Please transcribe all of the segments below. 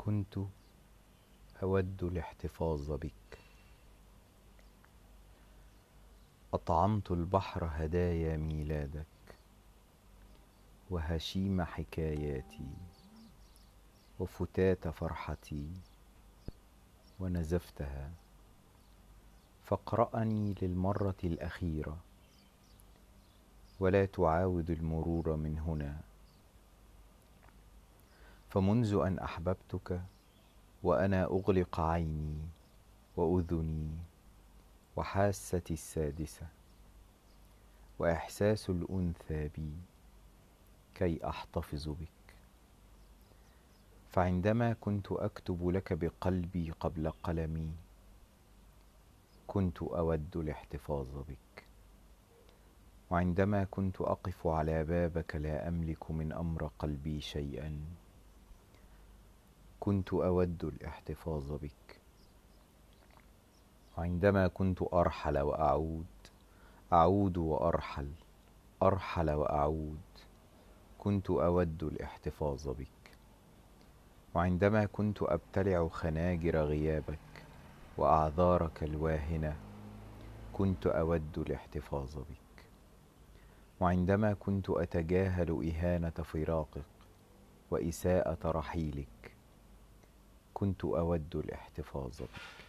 كنت أود الاحتفاظ بك. أطعمت البحر هدايا ميلادك وهشيم حكاياتي وفتات فرحتي ونزفتها. فاقرأني للمرة الأخيرة ولا تعاود المرور من هنا. فمنذ أن أحببتك وأنا أغلق عيني وأذني وحاستي السادسة وإحساس الأنثى بي كي أحتفظ بك. فعندما كنت أكتب لك بقلبي قبل قلمي كنت أود الاحتفاظ بك. وعندما كنت أقف على بابك لا أملك من أمر قلبي شيئا. كنت أود الاحتفاظ بك. وعندما كنت أرحل وأعود أعود وأرحل أرحل وأعود كنت أود الاحتفاظ بك. وعندما كنت أبتلع خناجر غيابك وأعذارك الواهنة كنت أود الاحتفاظ بك. وعندما كنت أتجاهل إهانة فراقك وإساءة رحيلك كنت أود الاحتفاظ بك.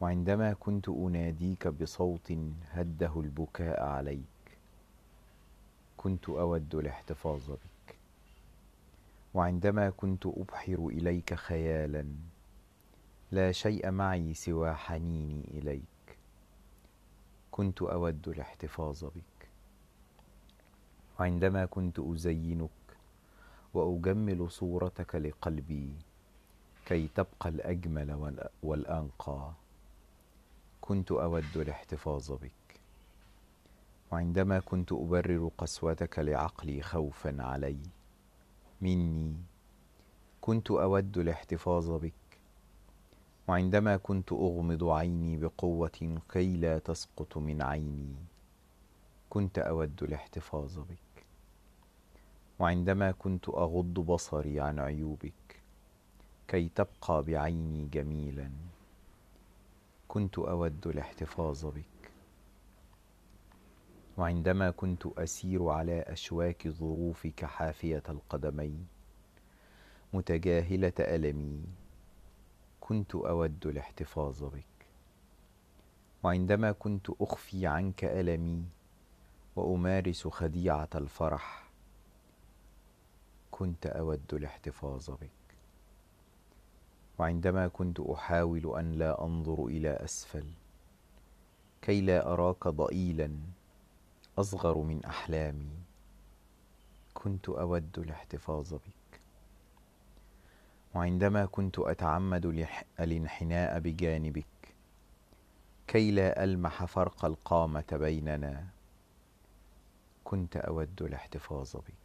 وعندما كنت أناديك بصوت هده البكاء عليك كنت أود الاحتفاظ بك. وعندما كنت أبحر إليك خيالا لا شيء معي سوى حنيني إليك. كنت أود الاحتفاظ بك. وعندما كنت أزينك وأجمل صورتك لقلبي كي تبقى الأجمل والأنقى. كنت أود الاحتفاظ بك. وعندما كنت أبرر قسوتك لعقلي خوفا علي. مني. كنت أود الاحتفاظ بك. وعندما كنت أغمض عيني بقوة كي لا تسقط من عيني. كنت أود الاحتفاظ بك. وعندما كنت أغض بصري عن عيوبك. كي تبقى بعيني جميلا. كنت أود الاحتفاظ بك. وعندما كنت أسير على أشواك ظروفك حافية القدمين متجاهلة ألمي كنت أود الاحتفاظ بك. وعندما كنت أخفي عنك ألمي وأمارس خديعة الفرح كنت أود الاحتفاظ بك. وعندما كنت أحاول أن لا أنظر إلى أسفل كي لا أراك ضئيلا أصغر من أحلامي كنت أود الاحتفاظ بك. وعندما كنت أتعمد الانحناء بجانبك كي لا ألمح فرق القامة بيننا كنت أود الاحتفاظ بك.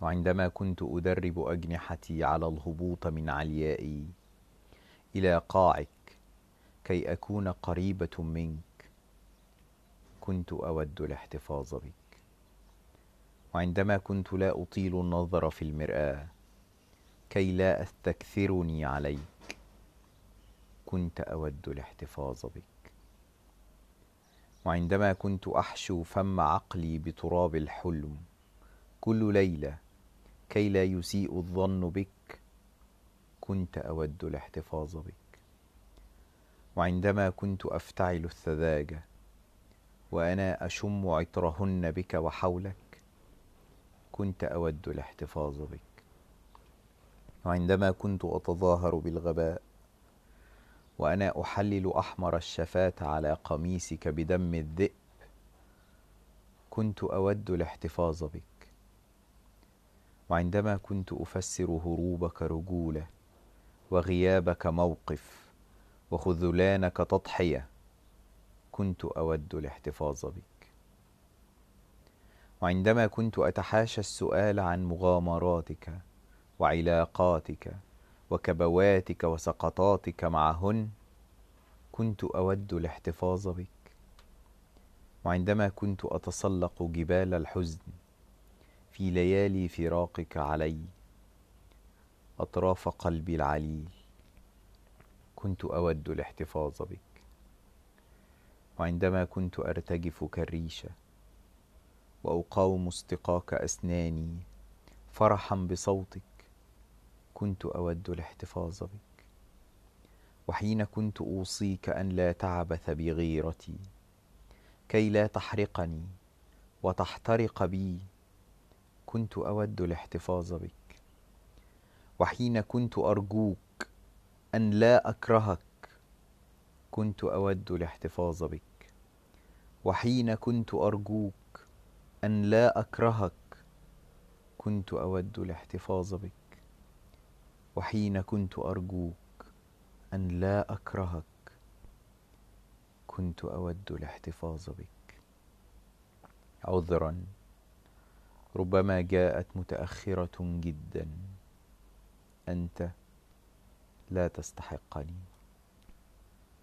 وعندما كنت أدرب أجنحتي على الهبوط من عليائي. إلى قاعك كي أكون قريبة منك. كنت أود الاحتفاظ بك. وعندما كنت لا أطيل النظر في المرآة كي لا أستكثرني عليك. كنت أود الاحتفاظ بك. وعندما كنت أحشو فم عقلي بتراب الحلم كل ليلة كي لا يسيء الظن بك كنت أود الاحتفاظ بك. وعندما كنت أفتعل الثذاجة وأنا أشم عطرهن بك وحولك كنت أود الاحتفاظ بك. وعندما كنت أتظاهر بالغباء وأنا أحلل أحمر الشفاة على قميصك بدم الذئب كنت أود الاحتفاظ بك. وعندما كنت أفسر هروبك رجولة وغيابك موقف وخذلانك تضحية كنت أود الاحتفاظ بك. وعندما كنت أتحاشى السؤال عن مغامراتك وعلاقاتك وكبواتك وسقطاتك معهن كنت أود الاحتفاظ بك. وعندما كنت أتسلق جبال الحزن في ليالي فراقك علي أطراف قلبي العليل. كنت أود الاحتفاظ بك. وعندما كنت أرتجف كالريشة وأقاوم استقاك أسناني فرحا بصوتك كنت أود الاحتفاظ بك. وحين كنت أوصيك أن لا تعبث بغيرتي كي لا تحرقني وتحترق بي كنت أود الاحتفاظ بك وحين كنت أرجوك أن لا أكرهك كنت أود الاحتفاظ بك وحين كنت أرجوك أن لا أكرهك كنت أود الاحتفاظ بك وحين كنت أرجوك أن لا أكرهك كنت أود الاحتفاظ بك. عذرا. ربما جاءت متأخرة جدا. أنت لا تستحقني.